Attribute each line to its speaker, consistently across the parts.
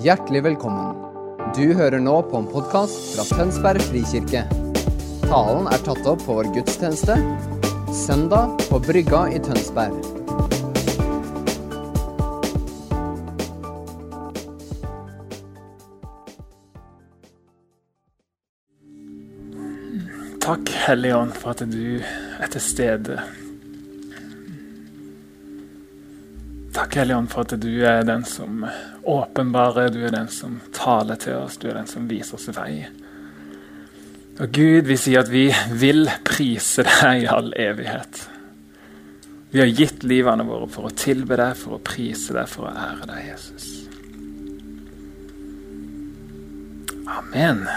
Speaker 1: Hjertelig velkommen. Du hører nå på en podkast fra Tønsberg frikirke. Talen er tatt opp på vår gudstjeneste søndag på Brygga i Tønsberg.
Speaker 2: Takk, Hellige Ånd, for at du er til stede. Takk, Hellige Ånd, for at du er den som åpenbarer, du er den som taler til oss, du er den som viser oss vei. Og Gud, vi sier at vi vil prise deg i all evighet. Vi har gitt livene våre for å tilbe deg, for å prise deg, for å ære deg, Jesus. Amen.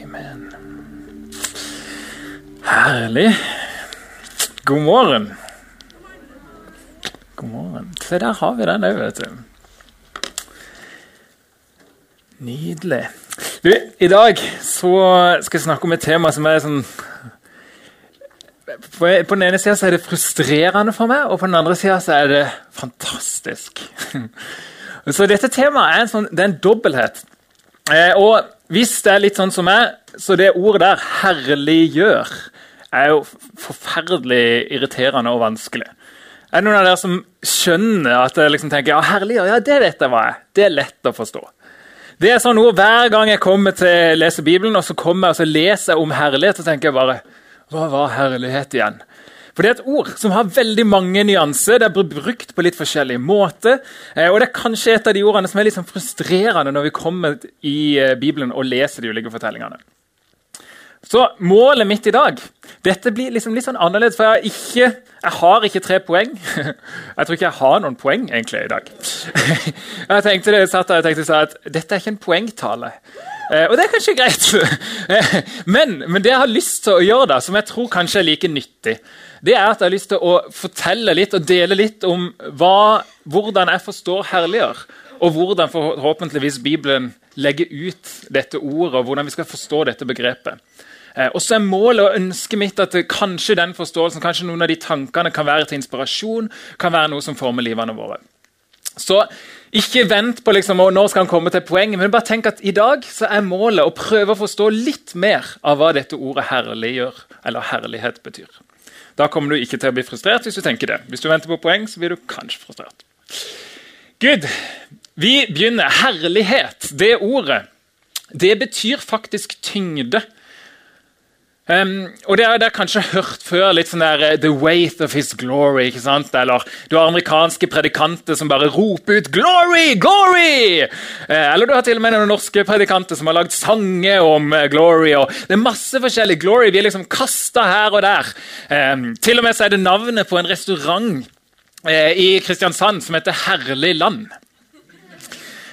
Speaker 2: Amen. Herlig. God morgen. Se, der har vi den òg, vet du. Nydelig. Du, I dag så skal jeg snakke om et tema som er sånn På den ene sida er det frustrerende for meg, og på den andre sida er det fantastisk. Så dette temaet er en, sånn, det er en dobbelthet. Eh, og hvis det er litt sånn som meg, så det ordet der, 'herliggjør', er jo forferdelig irriterende og vanskelig. Er det noen av dere som skjønner at jeg liksom tenker ja, herliggjør, ja, det vet jeg hva er. Det er lett å forstå. Det er sånn noe Hver gang jeg kommer til å lese Bibelen og så kommer jeg og så leser jeg om herlighet, så tenker jeg bare Hva var herlighet igjen? For Det er et ord som har veldig mange nyanser. Det er brukt på litt forskjellig måte. Eh, og det er kanskje et av de ordene som er litt sånn frustrerende når vi kommer i eh, Bibelen og leser de ulike fortellingene. Så målet mitt i dag Dette blir liksom litt sånn annerledes, for jeg ikke, jeg har ikke tre poeng. Jeg tror ikke jeg har noen poeng egentlig i dag. Jeg tenkte det, satt der, jeg tenkte at dette er ikke en poengtale. Eh, og det er kanskje greit. Men, men, det jeg har lyst til å gjøre, da, som jeg tror kanskje er like nyttig, det er at jeg har lyst til å fortelle litt og dele litt om hva, hvordan jeg forstår herliggjør. Og hvordan forhåpentligvis Bibelen legger ut dette ordet, og hvordan vi skal forstå dette begrepet. Eh, og så er målet og ønsket mitt at kanskje den forståelsen, kanskje noen av de tankene kan være til inspirasjon, kan være noe som former livene våre. Så ikke vent på liksom, å, nå skal han komme til poenget, men bare tenk at i dag så er målet å prøve å forstå litt mer av hva dette ordet herliggjør, eller herlighet betyr. Da kommer du ikke til å bli frustrert hvis du tenker det. Hvis du venter på poeng, så blir du kanskje frustrert. Gud, vi begynner. Herlighet, det ordet, det betyr faktisk tyngde. Um, og det har dere kanskje hørt før, litt sånn der uh, 'The weight of his glory'. ikke sant? Eller du har amerikanske predikanter som bare roper ut 'glory, glory'! Uh, eller du har til og med noen norske predikanter som har lagd sanger om uh, glory. og Det er masse forskjellig glory. Vi er liksom kasta her og der. Um, til og med så er det navnet på en restaurant i Kristiansand som heter Herlig land.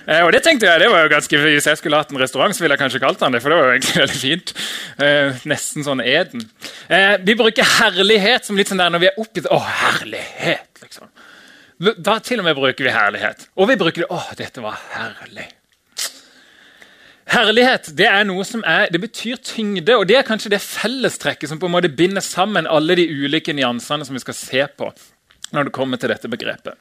Speaker 2: Eh, og det tenkte jeg, det var jo ganske, Hvis jeg skulle hatt en restaurant, så ville jeg kanskje kalt den det. for det var jo egentlig veldig fint. Eh, nesten sånn Eden. Eh, vi bruker herlighet som litt sånn der når vi er oppgitt. Å, herlighet, liksom. Da til og med bruker vi herlighet. Og vi bruker det Å, dette var herlig. Herlighet det er noe som er, det betyr tyngde, og det er kanskje det fellestrekket som på en måte binder sammen alle de ulike nyansene som vi skal se på når det kommer til dette begrepet.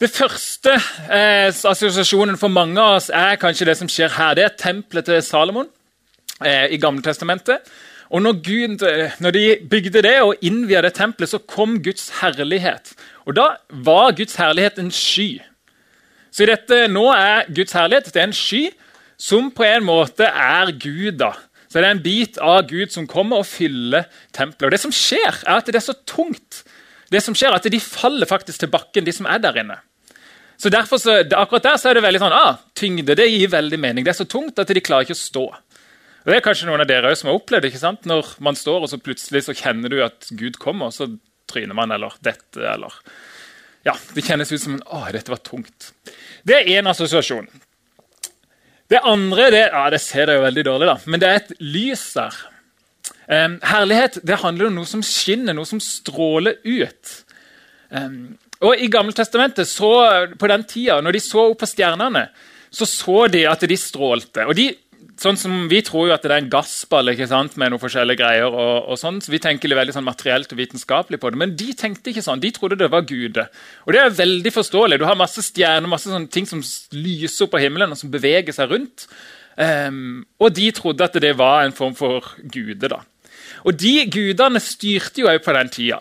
Speaker 2: Det første eh, assosiasjonen for mange av oss er kanskje det som skjer her. Det er tempelet til Salomon eh, i Gamletestamentet. Og når, Gud, eh, når de bygde det og innvia det tempelet, så kom Guds herlighet. Og da var Guds herlighet en sky. Så dette nå er Guds herlighet det er en sky som på en måte er Gud. da. Så det er en bit av Gud som kommer og fyller tempelet. Og det som skjer, er at det er så tungt. Det som skjer er at De faller faktisk til bakken, de som er der inne. Så derfor så, akkurat der så er det veldig sånn, ah, tyngde det gir veldig mening. Det er så tungt at de klarer ikke å stå. Og Det er kanskje noen av dere som har opplevd ikke sant? Når man står, og så plutselig så kjenner du at Gud kommer, og så tryner man, eller dette, eller Ja, Det kjennes ut som Å, dette var tungt. Det er én assosiasjon. Det andre det, ja, det ser jeg jo veldig dårlig, da, men det er et lys der. Um, herlighet det handler om noe som skinner, noe som stråler ut. Um, og I Gammeltestamentet, på den tida, når de så opp på stjernene, så så de at de strålte. Og de sånn som Vi tror jo at det er en gassball ikke sant, med noen forskjellige greier. og, og sånn, så Vi tenker veldig sånn materielt og vitenskapelig på det. Men de tenkte ikke sånn. De trodde det var Gud. Og det er veldig forståelig. Du har masse stjerner, masse sånne ting som lyser opp på himmelen og som beveger seg rundt. Um, og de trodde at det var en form for gude. da. Og de gudene styrte jo òg på den tida.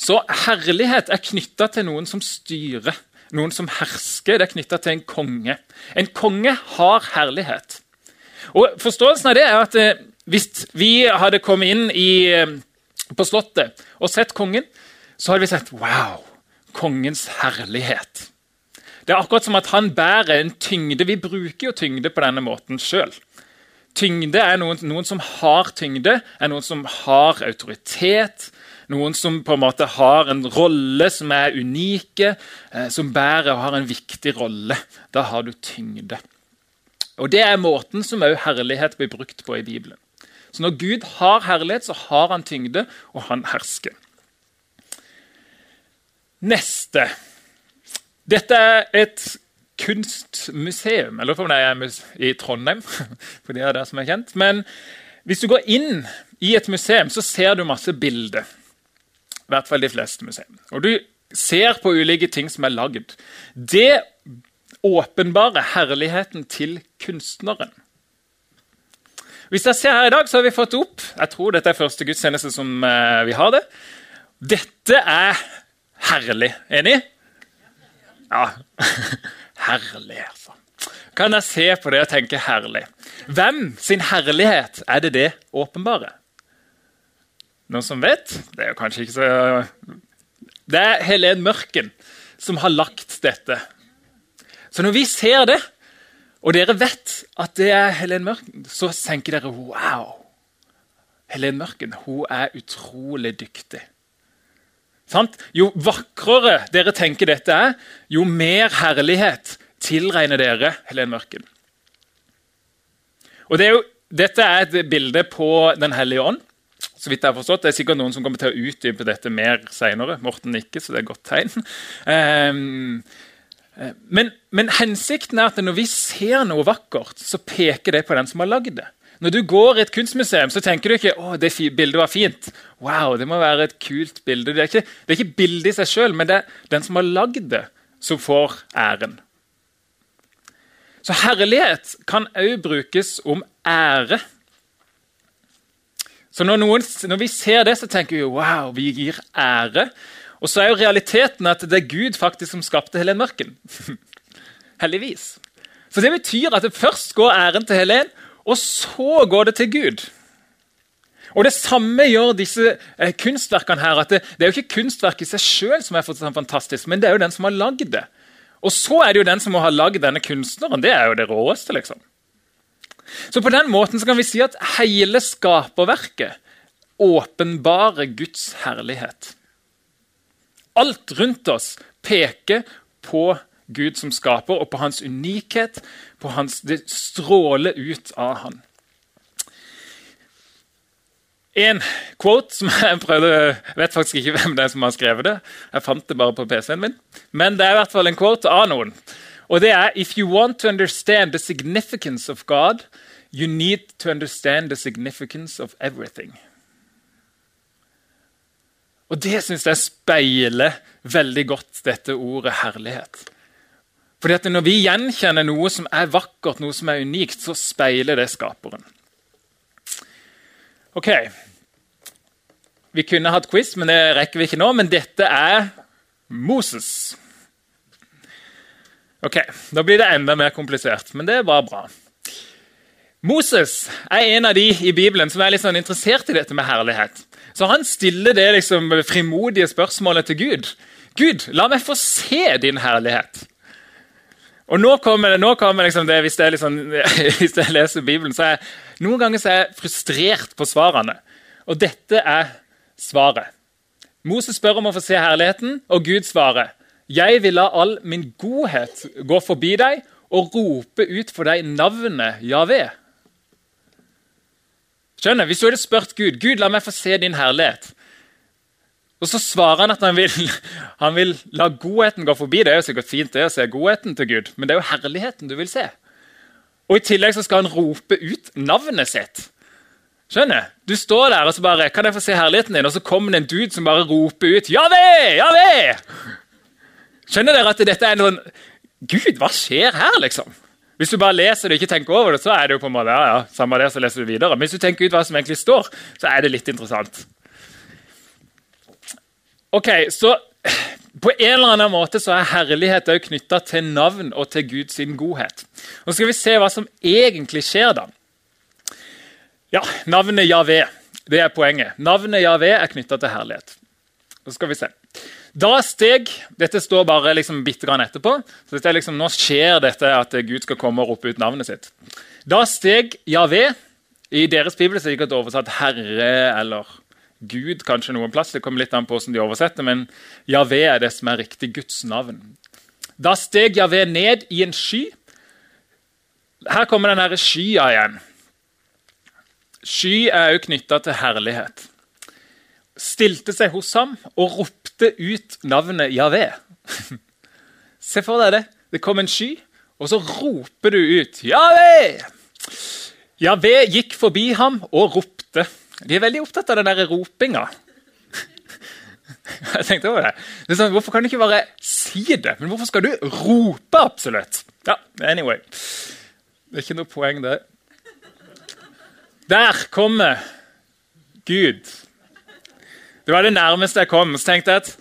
Speaker 2: Så herlighet er knytta til noen som styrer, noen som hersker. Det er knytta til en konge. En konge har herlighet. Og Forståelsen av det er at eh, hvis vi hadde kommet inn i, eh, på Slottet og sett kongen, så hadde vi sett Wow! Kongens herlighet. Det er akkurat som at han bærer en tyngde. Vi bruker jo tyngde på denne måten sjøl. Tyngde er noen, noen, som har tyngde, er noen som har autoritet. Noen som på en måte har en rolle som er unike, eh, som bærer og har en viktig rolle. Da har du tyngde. Og Det er måten som også herlighet blir brukt på i Bibelen. Så Når Gud har herlighet, så har han tyngde, og han hersker. Neste. Dette er et kunstmuseum. eller lurer det er i Trondheim, for det er der som er kjent. Men hvis du går inn i et museum, så ser du masse bilder. I hvert fall de fleste museum. Og du ser på ulike ting som er lagd. Det åpenbare herligheten til kunstneren. Hvis jeg ser her i dag, så har vi fått opp Jeg tror dette er første gudstjeneste som uh, vi har det. Dette er herlig. Enig? Ja. herlig, altså. Kan jeg se på det og tenke herlig? Hvem sin herlighet er det det åpenbare? Noen som vet? Det er jo kanskje ikke så Det er Helen Mørken som har lagt dette. Så når vi ser det, og dere vet at det er Helen Mørken, så tenker dere wow. Helen Mørken hun er utrolig dyktig. Sant? Jo vakrere dere tenker dette er, jo mer herlighet tilregner dere Helen Mørken. Og det er jo, Dette er et bilde på Den hellige ånd. Så vidt jeg har forstått. Det er sikkert noen som kommer til å utdype dette mer senere. Morten ikke, så det er et godt tegn. Um, men, men, hensikten er at når vi ser noe vakkert, så peker det på den som har lagd det. Når du går i et kunstmuseum, så tenker du ikke å, det bildet var fint. Wow, det må være et kult bilde. Det er ikke, det er ikke bildet i seg sjøl, men det er den som har lagd det, som får æren. Så herlighet kan òg brukes om ære. Så når, noen, når, vi ser det, så tenker vi wow, vi gir ære. Og så er jo realiteten at det er Gud faktisk som skapte Helen Mørken. Heldigvis. Så det betyr at det først går æren til Helen, og så går det til Gud. Og Det samme gjør disse eh, kunstverkene. her, at det, det, er jo ikke kunstverket i seg sjøl som er sånn fantastisk, men det er jo den som har lagd det. Og så er det jo den som må ha lagd denne kunstneren. Det er jo det råeste, liksom. Så på den måten kan vi si at hele skaperverket åpenbarer Guds herlighet. Alt rundt oss peker på Gud som skaper, og på hans unikhet. på hans, Det stråler ut av han. En quote som jeg prøvde Jeg vet faktisk ikke hvem det er som har skrevet det. Jeg fant det bare på PC-en min. Men det er i hvert fall en quote av noen. Og det er If you want to understand the significance of God, you need to understand the significance of everything. Og det syns jeg speiler veldig godt dette ordet herlighet. Fordi at Når vi gjenkjenner noe som er vakkert, noe som er unikt, så speiler det skaperen. Ok. Vi kunne hatt quiz, men det rekker vi ikke nå. Men dette er Moses. Ok, Da blir det enda mer komplisert, men det var bra. Moses er en av de i Bibelen som er litt sånn interessert i dette med herlighet. Så han stiller det liksom frimodige spørsmålet til Gud. Gud, la meg få se din herlighet. Og nå kommer, det, nå kommer liksom det, hvis jeg, liksom, hvis jeg, leser Bibelen, så er jeg noen ganger er jeg frustrert på svarene. Og dette er svaret. Moses spør om å få se herligheten, og Gud svarer. Jeg vil la all min godhet gå forbi deg og rope ut for deg navnet Javé. Skjønner, Hvis du hadde spurt Gud Gud, la meg få se din herlighet, og Så svarer han at han vil, han vil la godheten gå forbi. Det er jo sikkert fint det å se godheten til Gud, men det er jo herligheten du vil se. Og I tillegg så skal han rope ut navnet sitt. Skjønner? Du står der og så bare 'Kan jeg få se herligheten din?' Og så kommer det en dude som bare roper ut 'Javé! Javé!' Skjønner dere at dette er noen Gud, hva skjer her, liksom? Hvis du bare leser det og ikke tenker over det, så er det jo på en måte, ja, ja, samme det, så leser du videre. Men hvis du tenker ut hva som egentlig står, så er det litt interessant. Ok, så På en eller annen måte så er herlighet også knytta til navn og til Guds godhet. Nå skal vi se hva som egentlig skjer da. Ja, Navnet Javé det er poenget. Navnet Javé er knytta til herlighet. Så skal vi se. Da steg Dette står bare liksom bitte grann etterpå. så dette er liksom, Nå skjer dette at Gud skal komme og rope ut navnet sitt. Da steg Javé I deres bibel er det sikkert oversatt 'herre' eller Gud kanskje noen plass. Det kommer litt an på hvordan de oversetter, men Javé er det som er riktig Guds navn. Da steg Javé ned i en sky. Her kommer den skya igjen. Sky er òg knytta til herlighet. Stilte seg hos ham og ropte ut navnet Javé. Se for deg det. Det kom en sky, og så roper du ut Javé! Javé gikk forbi ham og ropte. De er veldig opptatt av den der ropinga. Jeg tenkte over det. det sånn, hvorfor kan du ikke bare si det? Men hvorfor skal du rope absolutt? Ja, anyway. Det er ikke noe poeng, det. Der kommer Gud. Det var det nærmeste jeg kom. Så tenkte jeg at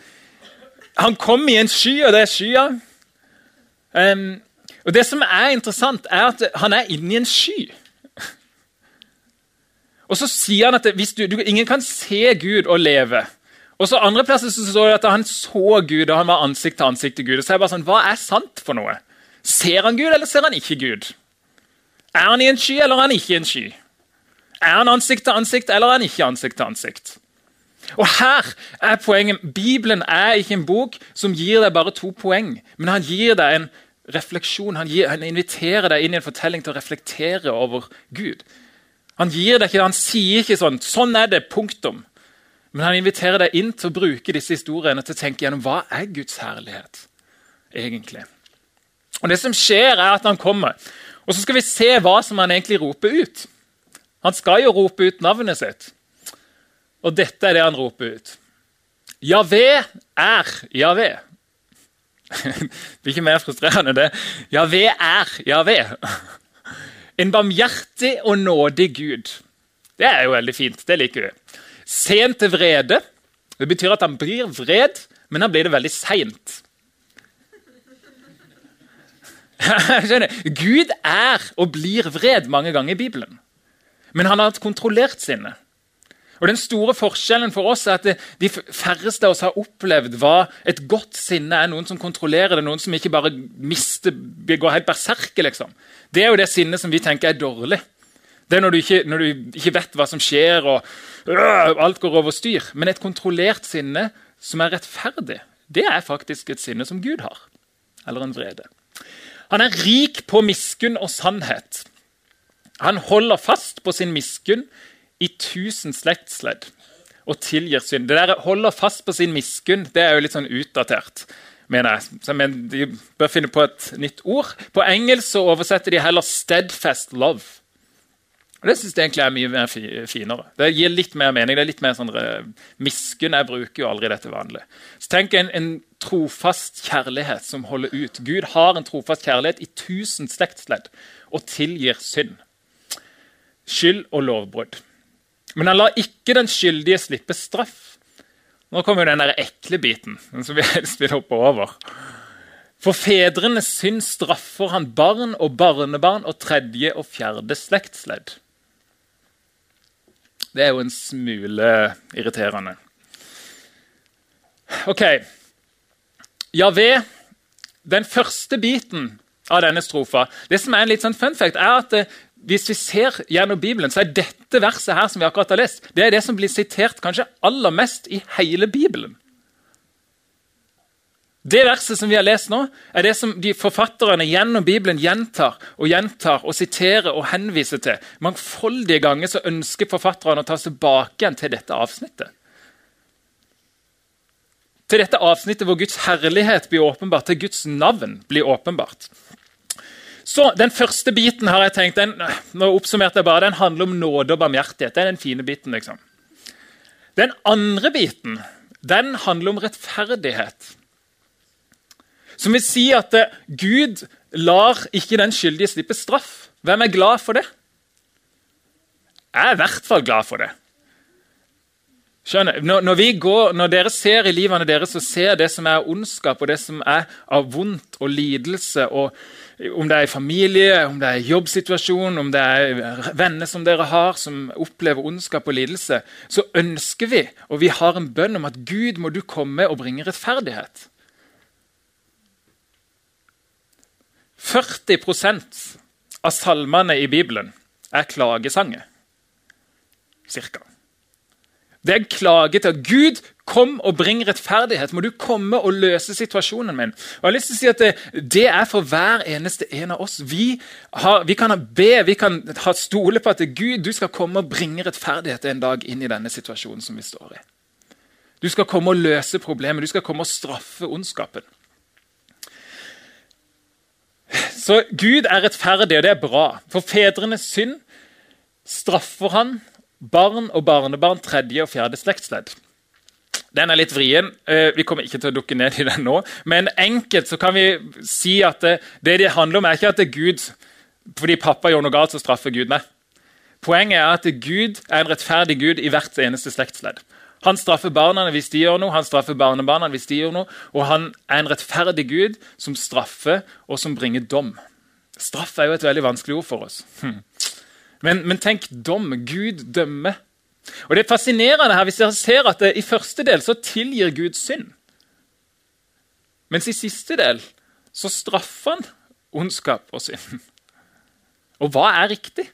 Speaker 2: han kom i en sky, og det er skya. Um, og Det som er interessant, er at han er inni en sky. Og så sier han at du, du, ingen kan se Gud og leve. Og så andre plasser så står det at han så Gud, og han var ansikt til ansikt til Gud. Og så er jeg bare sånn, Hva er sant for noe? Ser han Gud, eller ser han ikke Gud? Er han i en sky, eller er han ikke i en sky? Er han ansikt til ansikt, eller er han ikke ansikt til ansikt? Og her er poenget. Bibelen er ikke en bok som gir deg bare to poeng, men han gir deg en refleksjon. Han, gir, han inviterer deg inn i en fortelling til å reflektere over Gud. Han gir deg ikke, han sier ikke sånn 'Sånn er det. Punktum.' Men han inviterer deg inn til å bruke disse historiene til å tenke gjennom hva er Guds herlighet egentlig. Og Det som skjer, er at han kommer. Og Så skal vi se hva som han egentlig roper ut. Han skal jo rope ut navnet sitt. Og dette er det han roper ut. Javé er Javé. det blir ikke mer frustrerende, det. Javé er Javé. En barmhjertig og nådig Gud. Det er jo veldig fint. Det liker vi. Sent til vrede. Det betyr at han blir vred, men han blir det veldig seint. Gud er og blir vred mange ganger i Bibelen, men han har hatt kontrollert sinne. Og Den store forskjellen for oss er at de færreste av oss har opplevd hva et godt sinne er. Noen som kontrollerer det, noen som ikke bare mister, går helt berserker. liksom. Det er jo det sinnet som vi tenker er dårlig. Det er når du ikke, når du ikke vet hva som skjer, og øh, alt går over styr. Men et kontrollert sinne som er rettferdig, det er faktisk et sinne som Gud har. Eller en vrede. Han er rik på miskunn og sannhet. Han holder fast på sin miskunn i tusen slektsledd og tilgir synd. Det der holder fast på sin miskunn det er jo litt sånn utdatert. mener jeg. Så jeg de bør finne på et nytt ord. På engelsk så oversetter de heller 'steadfast love'. Det syns jeg egentlig er mye mer finere. Det gir litt mer mening. det er litt mer sånn eh, Miskunn jeg bruker jo aldri dette vanlig. Så tenk en, en trofast kjærlighet som holder ut. Gud har en trofast kjærlighet i tusen slektsledd og tilgir synd. Skyld og lovbrudd. Men han lar ikke den skyldige slippe straff. Nå kommer jo den der ekle biten, den som vi helst vil hoppe over. For fedrenes synd straffer han barn og barnebarn og tredje og fjerde slektsledd. Det er jo en smule irriterende. Ok. Javé, den første biten av denne strofa Det som er en litt sånn fun fact, er at hvis vi ser gjennom Bibelen, så er dette verset her som vi akkurat har lest, det er det som blir sitert kanskje aller mest i hele Bibelen. Det verset som vi har lest nå, er det som de forfatterne gjennom Bibelen gjentar og gjentar og siterer og henviser til. Mangfoldige ganger så ønsker forfatterne å ta tilbake igjen til dette avsnittet. Til dette avsnittet hvor Guds herlighet blir åpenbart, til Guds navn blir åpenbart. Så Den første biten har jeg tenkt, den, nå oppsummerte jeg bare, den handler om nåde og barmhjertighet. Det er den fine biten. liksom. Den andre biten den handler om rettferdighet. Som vil si at eh, Gud lar ikke den skyldige slippe straff. Hvem er glad for det? Jeg er i hvert fall glad for det. Skjønner, når, når, går, når, dere ser i livene deres og ser det som er ondskap, og det som er av vondt og lidelse, og om det er familie, om det er jobbsituasjon, om det er venner som dere har som opplever ondskap og lidelse, så ønsker vi, og vi har en bønn om at Gud må du komme og bringe rettferdighet. 40% av salmene i Bibelen er klagesanger. Cirka. Det er en klage til at Gud kom og bring rettferdighet. Må du komme og løse situasjonen min. Og jeg har lyst til å si at Det, det er for hver eneste en av oss. Vi, har, vi kan be, vi kan ha stole på at Gud du skal komme og bringe rettferdighet en dag inn i denne situasjonen som vi står i. Du skal komme og løse problemet, du skal komme og straffe ondskapen. Så Gud er rettferdig, og det er bra. For fedrenes synd straffer han barn og barnebarn tredje og fjerde slektsledd. Den er litt vrien. Eh, vi kommer ikke til å dukke ned i den nå. Men enkelt så kan vi si at det det, det handler om, er ikke at det er Gud fordi pappa gjør noe galt, så straffer Gud meg. Poenget er at Gud er en rettferdig Gud i hvert eneste slektsledd. Han straffer barna hvis de gjør noe, han straffer barnebarna hvis de gjør noe, og han er en rettferdig Gud som straffer og som bringer dom. Straff er jo et veldig vanskelig ord for oss. Hm. Men, men, tenk dom. Gud dømmer. Og Det er fascinerende her hvis dere ser at i første del så tilgir Gud synd. Mens i siste del så straffer han ondskap og synd. Og hva er riktig?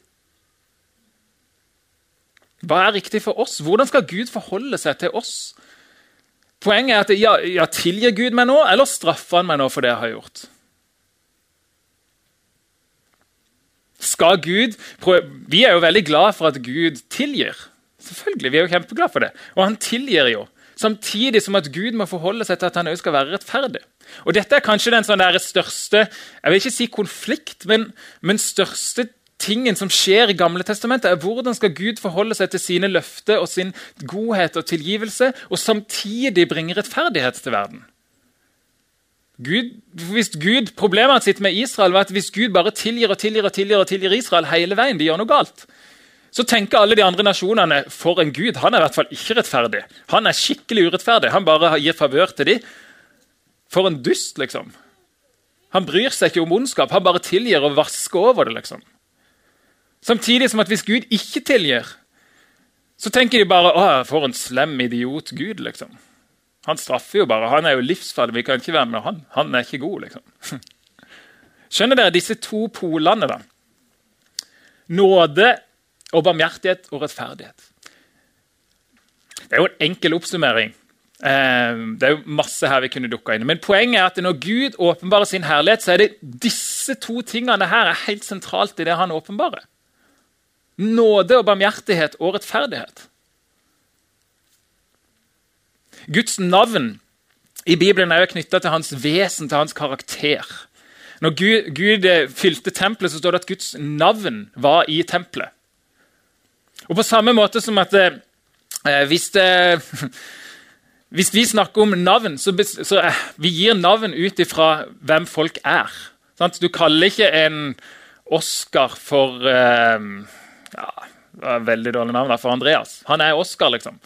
Speaker 2: Hva er riktig for oss? Hvordan skal Gud forholde seg til oss? Poenget er at ja, ja, tilgir Gud meg nå, eller straffer han meg nå for det jeg har gjort? Skal Gud Vi er jo veldig glad for at Gud tilgir. Selvfølgelig, Vi er jo kjempeglade for det. Og han tilgir jo. Samtidig som at Gud må forholde seg til at han også skal være rettferdig. Og Dette er kanskje den sånn største jeg vil ikke si konflikt, men, men største tingen som skjer i Gamle testamentet, er hvordan skal Gud forholde seg til sine løfter og sin godhet og tilgivelse, og samtidig bringe rettferdighet til verden. Gud, hvis Gud, Problemet sitt med Israel var at hvis Gud bare tilgir og tilgir og tilgir og tilgir Israel hele veien, de gjør noe galt, så tenker alle de andre nasjonene for en gud. Han er i hvert fall ikke rettferdig. Han er skikkelig urettferdig. Han bare gir favør til dem. For en dust, liksom. Han bryr seg ikke om ondskap, han bare tilgir og vasker over det. liksom. Samtidig som at hvis Gud ikke tilgir, så tenker de bare å, for en slem idiot Gud. liksom. Han straffer jo bare. Han er jo livsfarlig. Vi kan ikke være med han. Han er ikke god, liksom. Skjønner dere disse to polene, da? Nåde og barmhjertighet og rettferdighet. Det er jo en enkel oppsummering. Eh, det er jo masse her vi kunne dukka inn. Men poenget er at når Gud åpenbarer sin herlighet, så er det disse to tingene her er helt sentralt i det han åpenbarer. Nåde og barmhjertighet og rettferdighet. Guds navn i Bibelen er jo knytta til hans vesen, til hans karakter. Når Gud, Gud, fylte tempelet, så står det at Guds navn var i tempelet. Og På samme måte som at eh, hvis, eh, hvis, vi snakker om navn, så, så eh, vi gir navn ut ifra hvem folk er. Sant? Du kaller ikke en Oscar for eh, ja, Veldig dårlig navn for Andreas. Han er Oscar, liksom.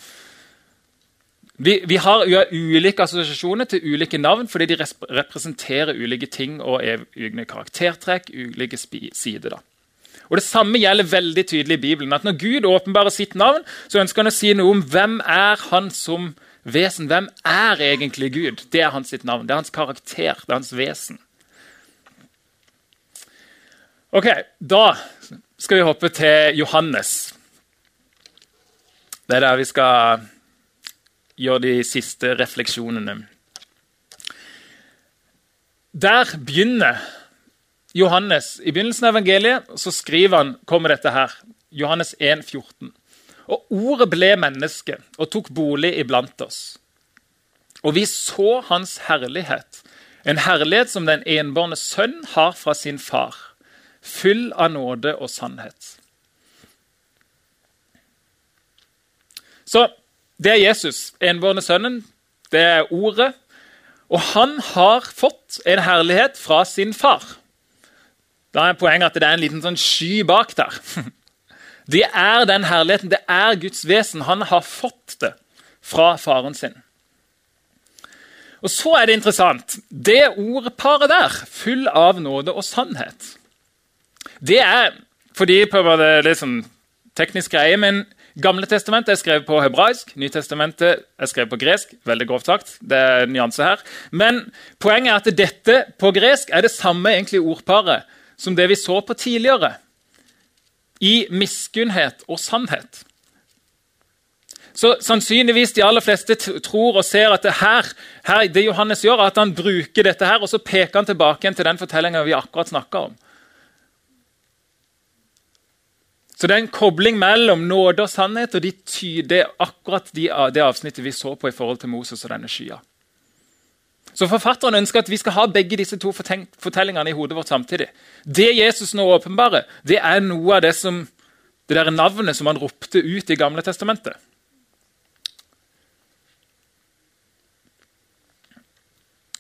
Speaker 2: Vi, vi har ulike assosiasjoner til ulike navn fordi de representerer ulike ting og er ulike karaktertrekk, ulike sider. Og Det samme gjelder veldig tydelig i Bibelen. at Når Gud åpenbarer sitt navn, så ønsker han å si noe om hvem er han som vesen. Hvem er egentlig Gud? Det er hans sitt navn. Det er hans karakter. Det er hans vesen. Ok, Da skal vi hoppe til Johannes. Det er der vi skal gjøre de siste refleksjonene. Der begynner Johannes. I begynnelsen av evangeliet så skriver han, kommer dette her. Johannes 1, 14. Og ordet ble menneske og tok bolig iblant oss. Og vi så hans herlighet, en herlighet som den enbårne sønn har fra sin far, full av nåde og sannhet. Så det er Jesus, enbårne sønnen. Det er Ordet. Og han har fått en herlighet fra sin far. Da er poenget at det er en liten sånn sky bak der. Det er den herligheten, det er Guds vesen. Han har fått det fra faren sin. Og så er det interessant. Det ordparet der, full av nåde og sannhet, det er fordi på det litt sånn teknisk greie, men Gamle testamentet er skrevet på hebraisk, Nytestamentet er skrevet på gresk. Veldig grovt sagt, det er nyanse her. Men poenget er at dette på gresk er det samme egentlig ordparet som det vi så på tidligere. I miskunnhet og sannhet. Så sannsynligvis de aller fleste tror og ser at det her, her det Johannes gjør, at han bruker dette her, og så peker han tilbake igjen til den fortellinga vi akkurat snakka om. Så det er en kobling mellom nåde og sannhet, og de tyder akkurat de, det avsnittet vi så på i forhold til Moses og denne skya. Så Forfatteren ønsker at vi skal ha begge disse to fortellingene i hodet vårt samtidig. Det Jesus nå åpenbarer, det er noe av det som, det der navnet som han ropte ut i Gamle testamentet.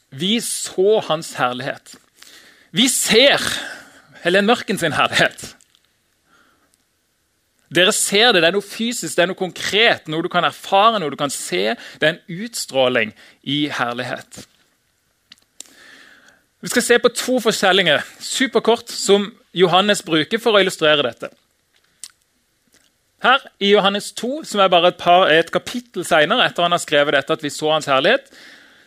Speaker 2: Vi så hans herlighet. Vi ser Helen Mørken sin herlighet. Dere ser det, det er noe fysisk, det er noe konkret, noe du kan erfare, noe du kan se. Det er en utstråling i herlighet. Vi skal se på to fortellinger, superkort som Johannes bruker for å illustrere dette. Her i Johannes 2, som er bare et, par, et kapittel senere, etter han har skrevet dette, at vi så hans herlighet,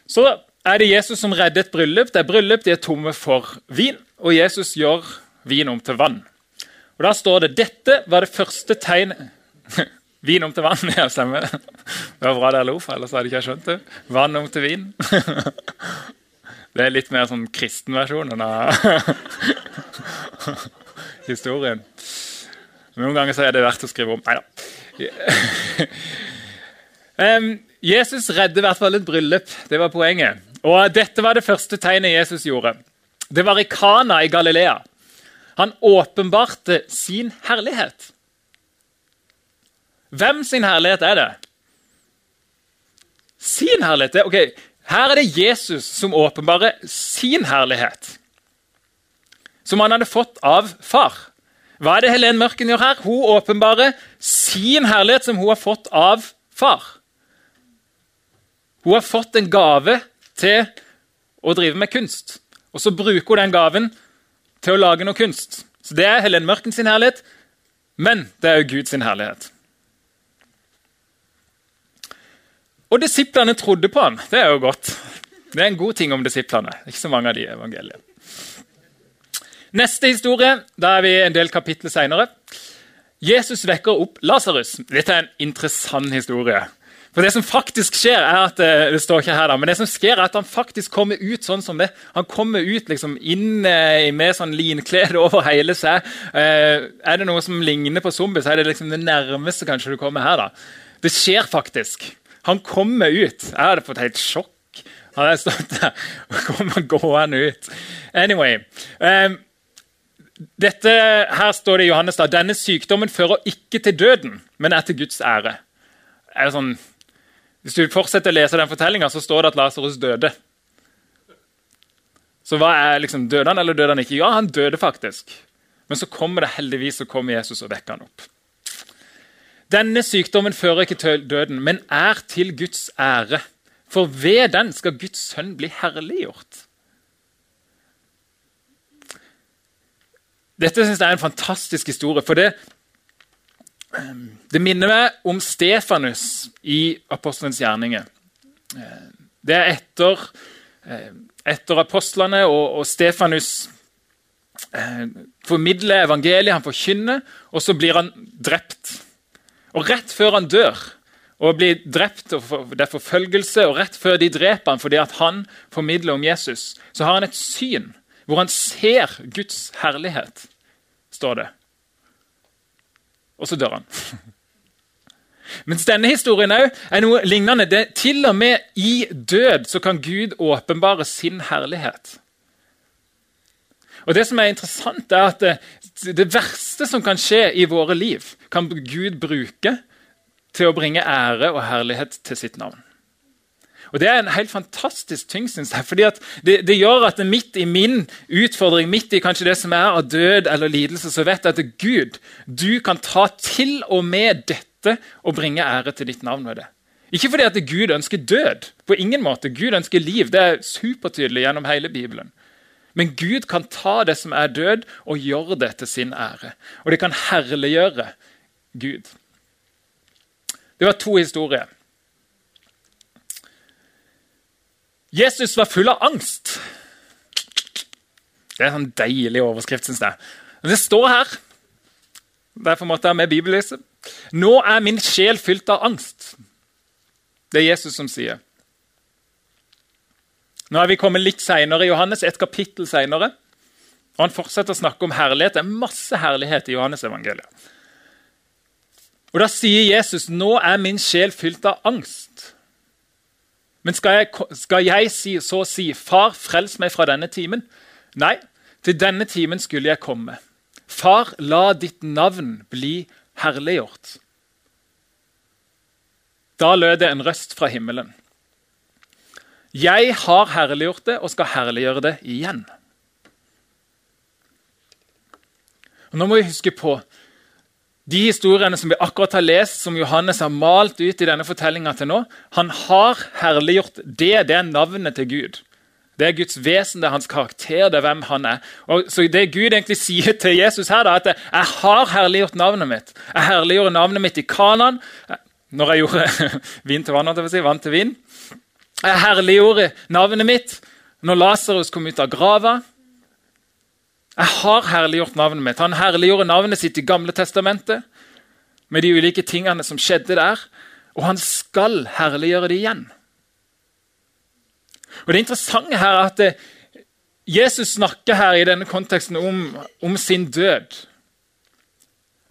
Speaker 2: så er det Jesus som redder et bryllup. Det er bryllup, de er tomme for vin, og Jesus gjør vin om til vann. Og Da står det dette var det første tegnet Vin om til vann. Ja, stemmer. Det var bra dere lo, for ellers hadde ikke jeg skjønt det. Vann om til vin. Det er litt mer sånn kristen versjon av historien. Noen ganger så er det verdt å skrive om. Nei da. Jesus redder i hvert fall et bryllup. Det var poenget. Og Dette var det første tegnet Jesus gjorde. Det var i Kana i Galilea. Han åpenbarte sin herlighet. Hvem sin herlighet er det? Sin herlighet? Ok, Her er det Jesus som åpenbarer sin herlighet. Som han hadde fått av far. Hva er det Helen Mørken gjør her? Hun åpenbarer sin herlighet som hun har fått av far. Hun har fått en gave til å drive med kunst. Og så bruker hun den gaven til å lage noe kunst. Så Det er Helen Mørken sin herlighet, men det er jo Guds herlighet. Og disiplene trodde på han. Det er jo godt. Det er en god ting om disiplene. Ikke så mange av de i evangeliet. Neste historie, da er vi en del kapitler seinere. Jesus vekker opp Lasarus. Dette er en interessant historie. For Det som faktisk skjer, er at eh, det står ikke her da, men det som skjer er at han faktisk kommer ut sånn som det. Han kommer ut liksom inn med sånn linklede over hele seg. Eh, er det noe som ligner på zombie, så er det liksom det nærmeste kanskje du kommer her. da. Det skjer faktisk. Han kommer ut. Jeg hadde fått helt sjokk. Hadde jeg stått der og kommer gående ut. Anyway. Um, dette, her står det i Johannes da, denne sykdommen fører ikke til døden, men er til Guds ære. Er det sånn hvis du fortsetter å lese den fortellinga, så står det at Lasarus døde. Så hva er liksom, Døde han eller døde han ikke? Ja, han døde faktisk. Men så kommer det heldigvis så kommer Jesus og vekker han opp. Denne sykdommen fører ikke til døden, men er til Guds ære. For ved den skal Guds sønn bli herliggjort. Dette synes jeg er en fantastisk historie. for det det minner meg om Stefanus i apostelens gjerninger. Det er etter, etter apostlene, og, og Stefanus eh, formidler evangeliet, han forkynner, og så blir han drept. Og rett før han dør og blir drept, og det er forfølgelse, og rett før de dreper han fordi han formidler om Jesus, så har han et syn hvor han ser Guds herlighet, står det og så dør han. Mens denne historien er noe lignende. Det, til og med i død så kan Gud åpenbare sin herlighet. Og Det som er interessant, er at det, det verste som kan skje i våre liv, kan Gud bruke til å bringe ære og herlighet til sitt navn. Og Det er en helt fantastisk ting, synes jeg. fordi det, det, gjør at midt i min utfordring, midt i kanskje det som er av død eller lidelse, så vet jeg at Gud, du kan ta til og med dette og bringe ære til ditt navn med det. Ikke fordi at Gud ønsker død. På ingen måte. Gud ønsker liv. Det er supertydelig gjennom hele Bibelen. Men Gud kan ta det som er død, og gjøre det til sin ære. Og det kan herliggjøre Gud. Det var to historier. Jesus var full av angst. Det er en sånn deilig overskrift, syns jeg. Men det står her. Derfor måtte jeg ha med bibellyset. Nå er min sjel fylt av angst. Det er Jesus som sier. Nå er vi kommet litt senere i Johannes, et kapittel senere. Og Han fortsetter å snakke om herlighet. Det er masse herlighet i Johannes evangeliet. Og Da sier Jesus nå er min sjel fylt av angst. Men skal jeg, skal jeg si, så si, 'Far, frels meg fra denne timen'? Nei, til denne timen skulle jeg komme. Far, la ditt navn bli herliggjort. Da lød det en røst fra himmelen. Jeg har herliggjort det og skal herliggjøre det igjen. Og nå må vi huske på de historiene som vi akkurat har lest, som Johannes har malt ut i denne fortellinga til nå, han har herliggjort det. Det er navnet til Gud. Det er Guds vesen, det er hans karakter, det er hvem han er. Og så Det Gud egentlig sier til Jesus her, er at 'jeg har herliggjort navnet mitt'. Jeg herliggjorde navnet mitt i Kanan når jeg gjorde vin til vann, si, vann til vin. Jeg herliggjorde navnet mitt når Lasarus kom ut av grava. Jeg har herliggjort navnet mitt. Han herliggjorde navnet sitt i Gamle testamentet med de ulike tingene som skjedde der. Og han skal herliggjøre det igjen. Og Det interessante her er at eh, Jesus snakker her i denne konteksten om, om sin død.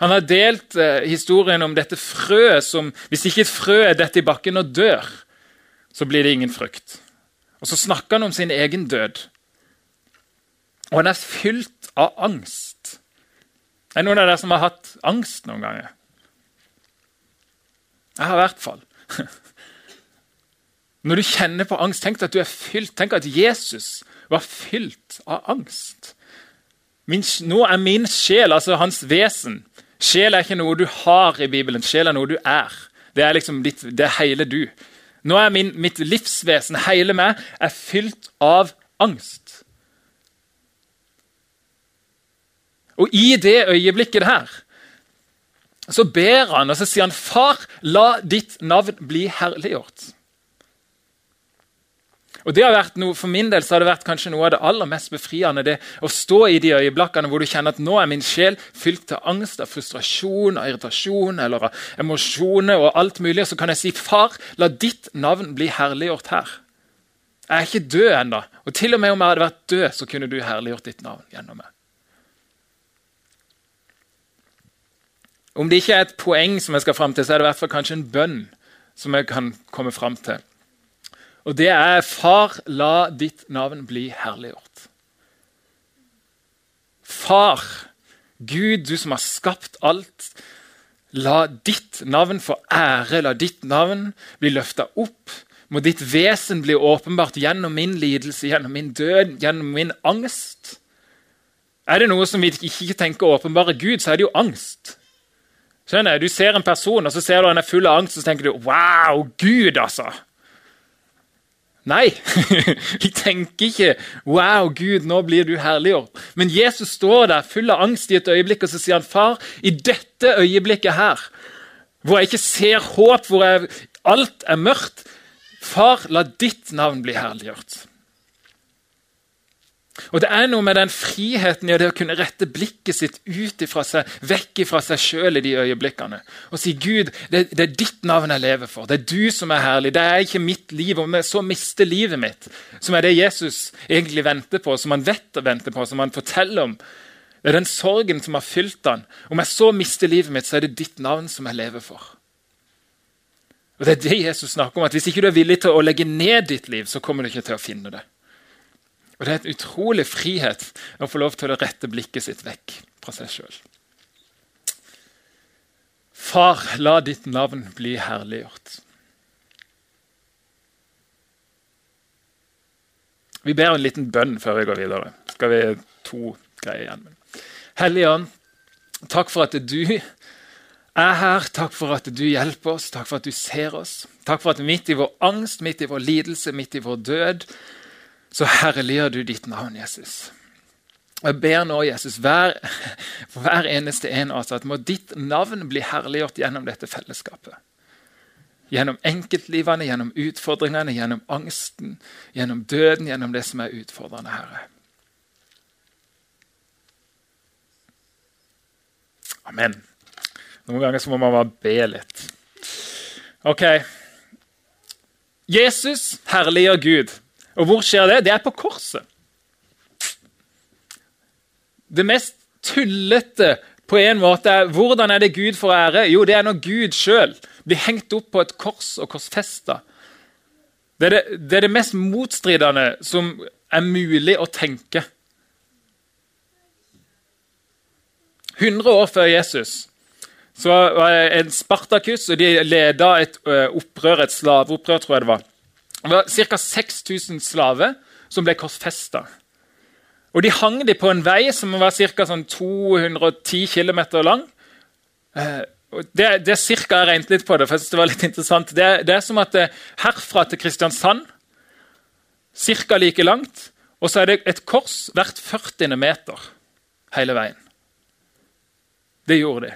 Speaker 2: Han har delt eh, historien om dette frøet som Hvis ikke et frø er dette i bakken og dør, så blir det ingen frykt. Og Så snakker han om sin egen død. Og han er fylt av angst. Er det noen av dere som har hatt angst noen ganger? Jeg har i hvert fall. Når du kjenner på angst, tenk at du er fylt. Tenk at Jesus var fylt av angst. Min, nå er min sjel, altså hans vesen Sjel er ikke noe du har i Bibelen, sjel er noe du er. Det er liksom ditt, det er hele du. Nå er min, mitt livsvesen, hele meg, er fylt av angst. Og i det øyeblikket her så ber han og så sier han, 'Far, la ditt navn bli herliggjort'. Og det har vært noe, For min del så har det vært kanskje noe av det aller mest befriende. det Å stå i de øyeblikkene hvor du kjenner at nå er min sjel fylt av angst, av frustrasjon, av irritasjon eller av emosjoner og alt mulig. Og så kan jeg si, 'Far, la ditt navn bli herliggjort her'. Jeg er ikke død ennå. Og til og med om jeg hadde vært død, så kunne du herliggjort ditt navn gjennom meg. Om det ikke er et poeng, som jeg skal frem til, så er det i hvert fall kanskje en bønn som jeg kan komme fram til. Og det er 'Far, la ditt navn bli herliggjort'. Far, Gud, du som har skapt alt, la ditt navn få ære, la ditt navn bli løfta opp. Må ditt vesen bli åpenbart gjennom min lidelse, gjennom min død, gjennom min angst. Er det noe som vi ikke tenker åpenbare Gud, så er det jo angst. Skjønner Du ser en person, og så ser du han er full av angst, og så tenker du 'wow, Gud', altså. Nei, vi tenker ikke 'wow, Gud, nå blir du herliggjort'. Men Jesus står der full av angst i et øyeblikk, og så sier han, 'Far, i dette øyeblikket her, hvor jeg ikke ser håp, hvor jeg, alt er mørkt, far, la ditt navn bli herliggjort'. Og Det er noe med den friheten i det å kunne rette blikket sitt ut ifra seg, vekk fra seg sjøl i de øyeblikkene. Og si Gud, det, det, er ditt navn jeg lever for. Det er du som er herlig. Det er ikke mitt liv. Om jeg så mister livet mitt, som er det Jesus egentlig venter på, som han vet å vente på, som han forteller om. Det er den sorgen som har fylt han. Om jeg så mister livet mitt, så er det ditt navn som jeg lever for. Og Det er det Jesus snakker om, at hvis ikke du er villig til å legge ned ditt liv, så kommer du ikke til å finne det. Og det er en utrolig frihet å få lov til å rette blikket sitt vekk fra seg sjøl. Far, la ditt navn bli herliggjort. Vi ber en liten bønn før vi går videre. Skal vi to greier igjen. Hellige Ånd, takk for at du er her. Takk for at du hjelper oss, takk for at du ser oss. Takk for at midt i vår angst, midt i vår lidelse, midt i vår død, så herliggjør du ditt navn, Jesus. Jeg ber nå, Jesus, hver, for hver eneste en av oss, at må ditt navn bli herliggjort gjennom dette fellesskapet. Gjennom enkeltlivene, gjennom utfordringene, gjennom angsten, gjennom døden, gjennom det som er utfordrende, Herre. Amen. Noen ganger så må man bare be litt. Ok. Jesus herliggjør Gud. Og hvor skjer det? Det er på korset. Det mest tullete på en måte er hvordan er det Gud får ære? Jo, det er når Gud sjøl blir hengt opp på et kors og korsfesta. Det er det, det er det mest motstridende som er mulig å tenke. 100 år før Jesus så var det en Spartakus, og de leda et opprør, et slaveopprør, tror jeg det var. Det var ca. 6000 slaver som ble korsfesta. De hang de på en vei som var ca. Sånn 210 km lang. Det, det er cirka jeg regnet litt på det, for det var litt interessant. Det, det er som at det, herfra til Kristiansand ca. like langt, og så er det et kors hvert 40. meter hele veien. Det gjorde de.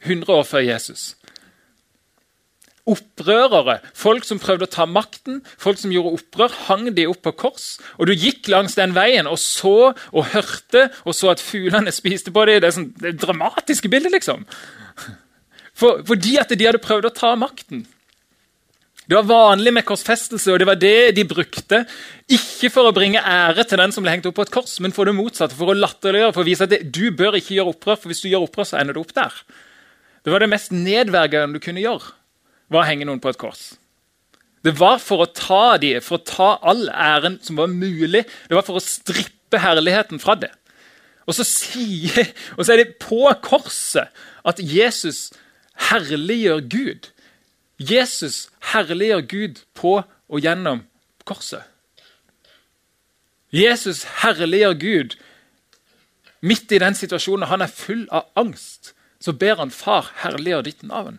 Speaker 2: 100 år før Jesus. Opprørere, folk som prøvde å ta makten, folk som gjorde opprør, hang de opp på kors. Og du gikk langs den veien og så og hørte og så at fuglene spiste på dem. Det er sånn, det er dramatiske bilder, liksom. For, fordi at de hadde prøvd å ta makten. Det var vanlig med korsfestelse, og det var det de brukte. Ikke for å bringe ære til den som ble hengt opp på et kors, men for det motsatte, for å latterliggjøre, for å vise at det, du bør ikke gjøre opprør, for hvis du gjør opprør, så ender du opp der. Det var det mest nedverdigende du kunne gjøre, var å henge noen på et kors. Det var for å ta dem, for å ta all æren som var mulig. Det var for å strippe herligheten fra det. Og så, sier, og så er det på korset at Jesus herliggjør Gud. Jesus herliggjør Gud på og gjennom korset. Jesus herliggjør Gud midt i den situasjonen. Han er full av angst. Så ber han far herliggjør ditt navn.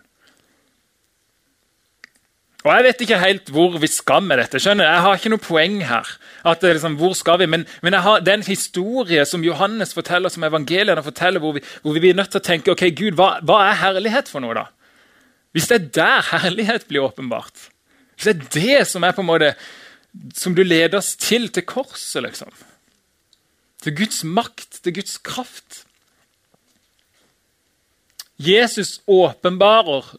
Speaker 2: Og Jeg vet ikke helt hvor vi skal med dette. skjønner Jeg har ikke noe poeng her. at liksom, hvor skal vi? Men, men jeg har den historie som Johannes forteller, som evangeliene forteller, hvor vi, hvor vi blir nødt til å tenke ok, Gud, hva, hva er herlighet for noe, da? Hvis det er der herlighet blir åpenbart, hvis det er det som er på en måte som du leder oss til, til korset, liksom Til Guds makt, til Guds kraft Jesus åpenbarer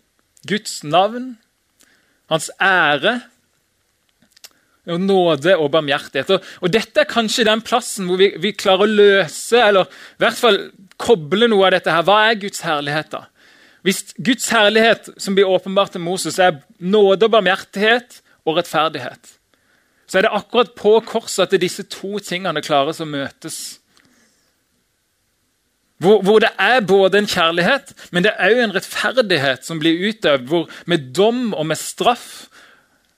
Speaker 2: Guds navn, hans ære og nåde og barmhjertighet. Og, Dette er kanskje den plassen hvor vi, vi, klarer å løse, eller i hvert fall koble noe av dette her. Hva er Guds herlighet, da? Hvis Guds herlighet som blir åpenbart til Moses, er nåde og barmhjertighet og rettferdighet, så er det akkurat på korset at disse to tingene klares å møtes. Hvor, hvor, det er både en kjærlighet, men det er òg en rettferdighet som blir utøvd med dom og med straff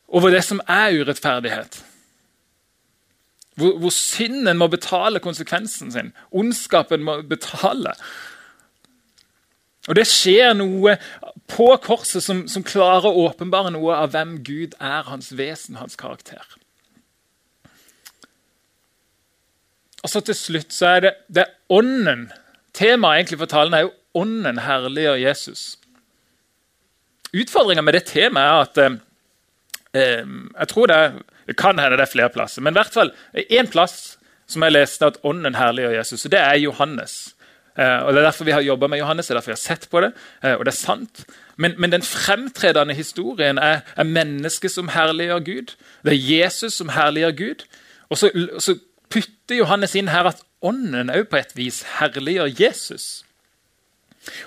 Speaker 2: over det som er urettferdighet. Hvor, hvor synden må betale konsekvensen sin. Ondskapen må betale. Og Det skjer noe på korset som, som klarer å åpenbare noe av hvem Gud er, hans vesen, hans karakter. Og så Til slutt så er det, det er ånden. Temaet egentlig for talen er jo ånden herliggjør Jesus. Utfordringa med det temaet er at eh, eh, jeg tror det, det kan hende det er flere plasser, men i hvert fall én plass som jeg leste at ånden herliggjør Jesus, og det er Johannes. Eh, og Det er derfor vi har jobba med Johannes, det er derfor vi har sett på det. Eh, og det er sant. Men, men den fremtredende historien er, er mennesket som herliggjør Gud. Det er Jesus som herliggjør Gud. Og så, så putter Johannes inn her at ånden òg på et vis herliggjør Jesus.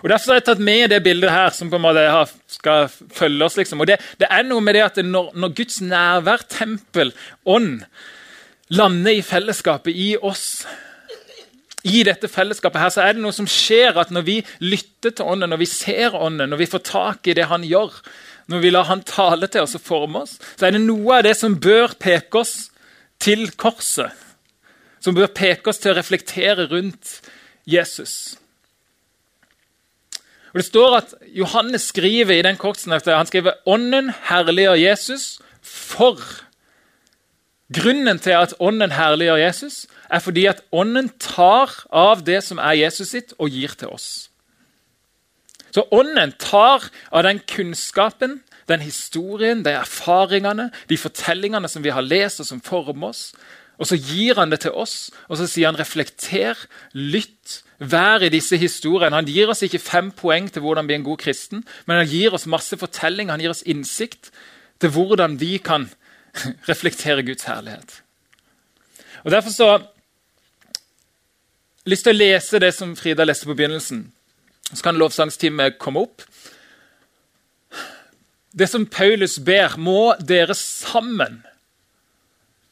Speaker 2: Og Derfor har jeg tatt med det bildet her, som på en måte skal følge oss. liksom. Og det, det er noe med det at når, når Guds nærvær, tempel, ånd lander i fellesskapet, i oss. I dette fellesskapet her, så er det noe som skjer at når vi lytter til Ånden, når vi ser Ånden, når vi får tak i det Han gjør, når vi lar Han tale til oss og forme oss, så er det noe av det som bør peke oss til korset. Som bør peke oss til å reflektere rundt Jesus. Og Det står at Johannes skriver i den kortsneftet, han skriver Ånden herliggjør Jesus for Grunnen til at Ånden herliggjør Jesus, er fordi at Ånden tar av det som er Jesus sitt, og gir til oss. Så Ånden tar av den kunnskapen, den historien, de erfaringene, de fortellingene som vi har lest, og som former oss, og så gir han det til oss, og så sier han reflekter, lytt, vær i disse historiene. Han gir oss ikke fem poeng til hvordan bli en god kristen, men han gir oss masse fortelling, han gir oss innsikt til hvordan vi kan reflektere Guds herlighet. Og Derfor så har jeg lyst til å lese det som Frida leste på begynnelsen. Så kan lovsangsteamet komme opp. Det som Paulus ber, må dere sammen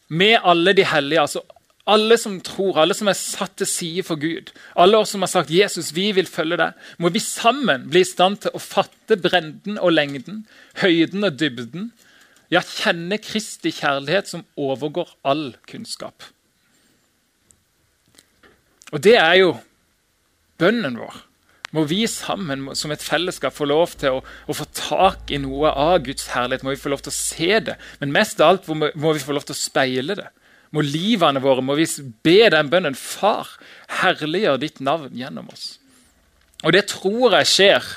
Speaker 2: med alle de hellige, altså alle som tror, alle som er satt til side for Gud, alle oss som har sagt 'Jesus, vi vil følge deg', må vi sammen bli i stand til å fatte bredden og lengden, høyden og dybden, ja, kjenne Kristi kjærlighet som overgår all kunnskap. Og det er jo bønnen vår. Må vi sammen som et fellesskap få lov til å, å, få tak i noe av Guds herlighet? Må vi få lov til å se det? Men mest av alt må, vi få lov til å speile det. Må livene våre må vi be den bønnen Far, herliggjør ditt navn gjennom oss. Og det tror jeg skjer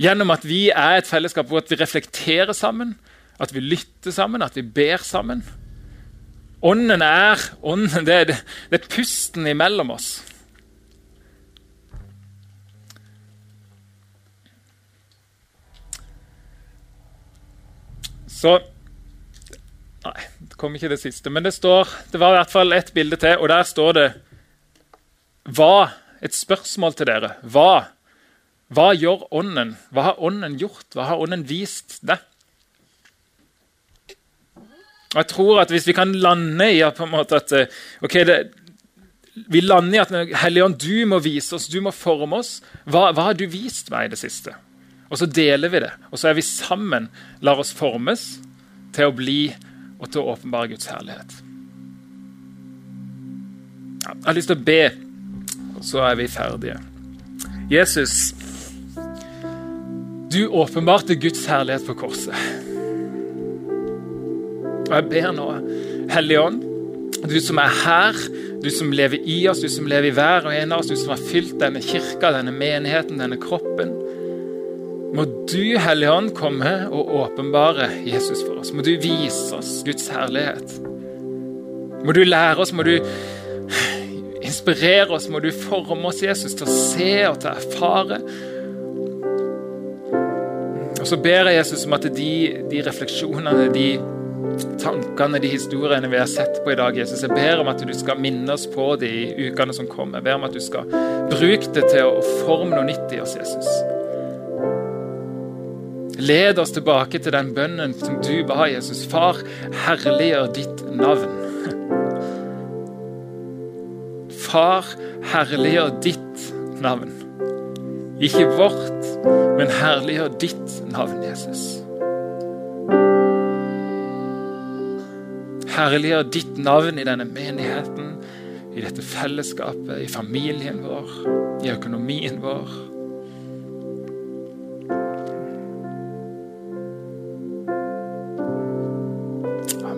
Speaker 2: gjennom at vi er et fellesskap hvor vi reflekterer sammen, at vi lytter sammen, at vi ber sammen. Ånden er ånden, det, er, det er pusten imellom oss. Så Nei, det kom ikke det siste. Men det står, det var i hvert fall et bilde til, og der står det Hva? Et spørsmål til dere. Hva? Hva gjør Ånden? Hva har Ånden gjort? Hva har Ånden vist deg? Og jeg tror at Hvis vi kan lande i at, at eh, okay, det, vi lander i at Helligånd, du må vise oss, du må forme oss. Hva, hva, har du vist meg i det siste? Og så deler vi det. Og så er vi sammen, lar oss formes til å bli og til å åpenbare Guds herlighet. Jeg har lyst til å be, og så er vi ferdige. Jesus, du åpenbarte Guds herlighet på korset. Og jeg ber nå, Hellige Ånd, du som er her, du som lever i oss, du som lever i hver og en av oss, du som har fylt denne kirka, denne menigheten, denne kroppen. Må du, Hellige Ånd, komme og åpenbare Jesus for oss. Må du vise oss Guds herlighet. Må du lære oss, må du inspirere oss, må du forme oss, Jesus, til å se og til å erfare. Og så ber jeg Jesus om at de, de refleksjonene, de tankene, de historiene vi har sett på i dag, Jesus. Jeg ber om at du skal minne oss på det i ukene som kommer. Jeg ber om at du skal bruke det til å forme noe nytt i oss, Jesus. Led oss tilbake til den bønnen som du ba, Jesus. Far, herliggjør ditt navn. Far, herliggjør ditt navn. Ikke vårt, men herliggjør ditt navn, Jesus. Herliggjør ditt navn i denne menigheten, i dette fellesskapet, i familien vår, i økonomien vår.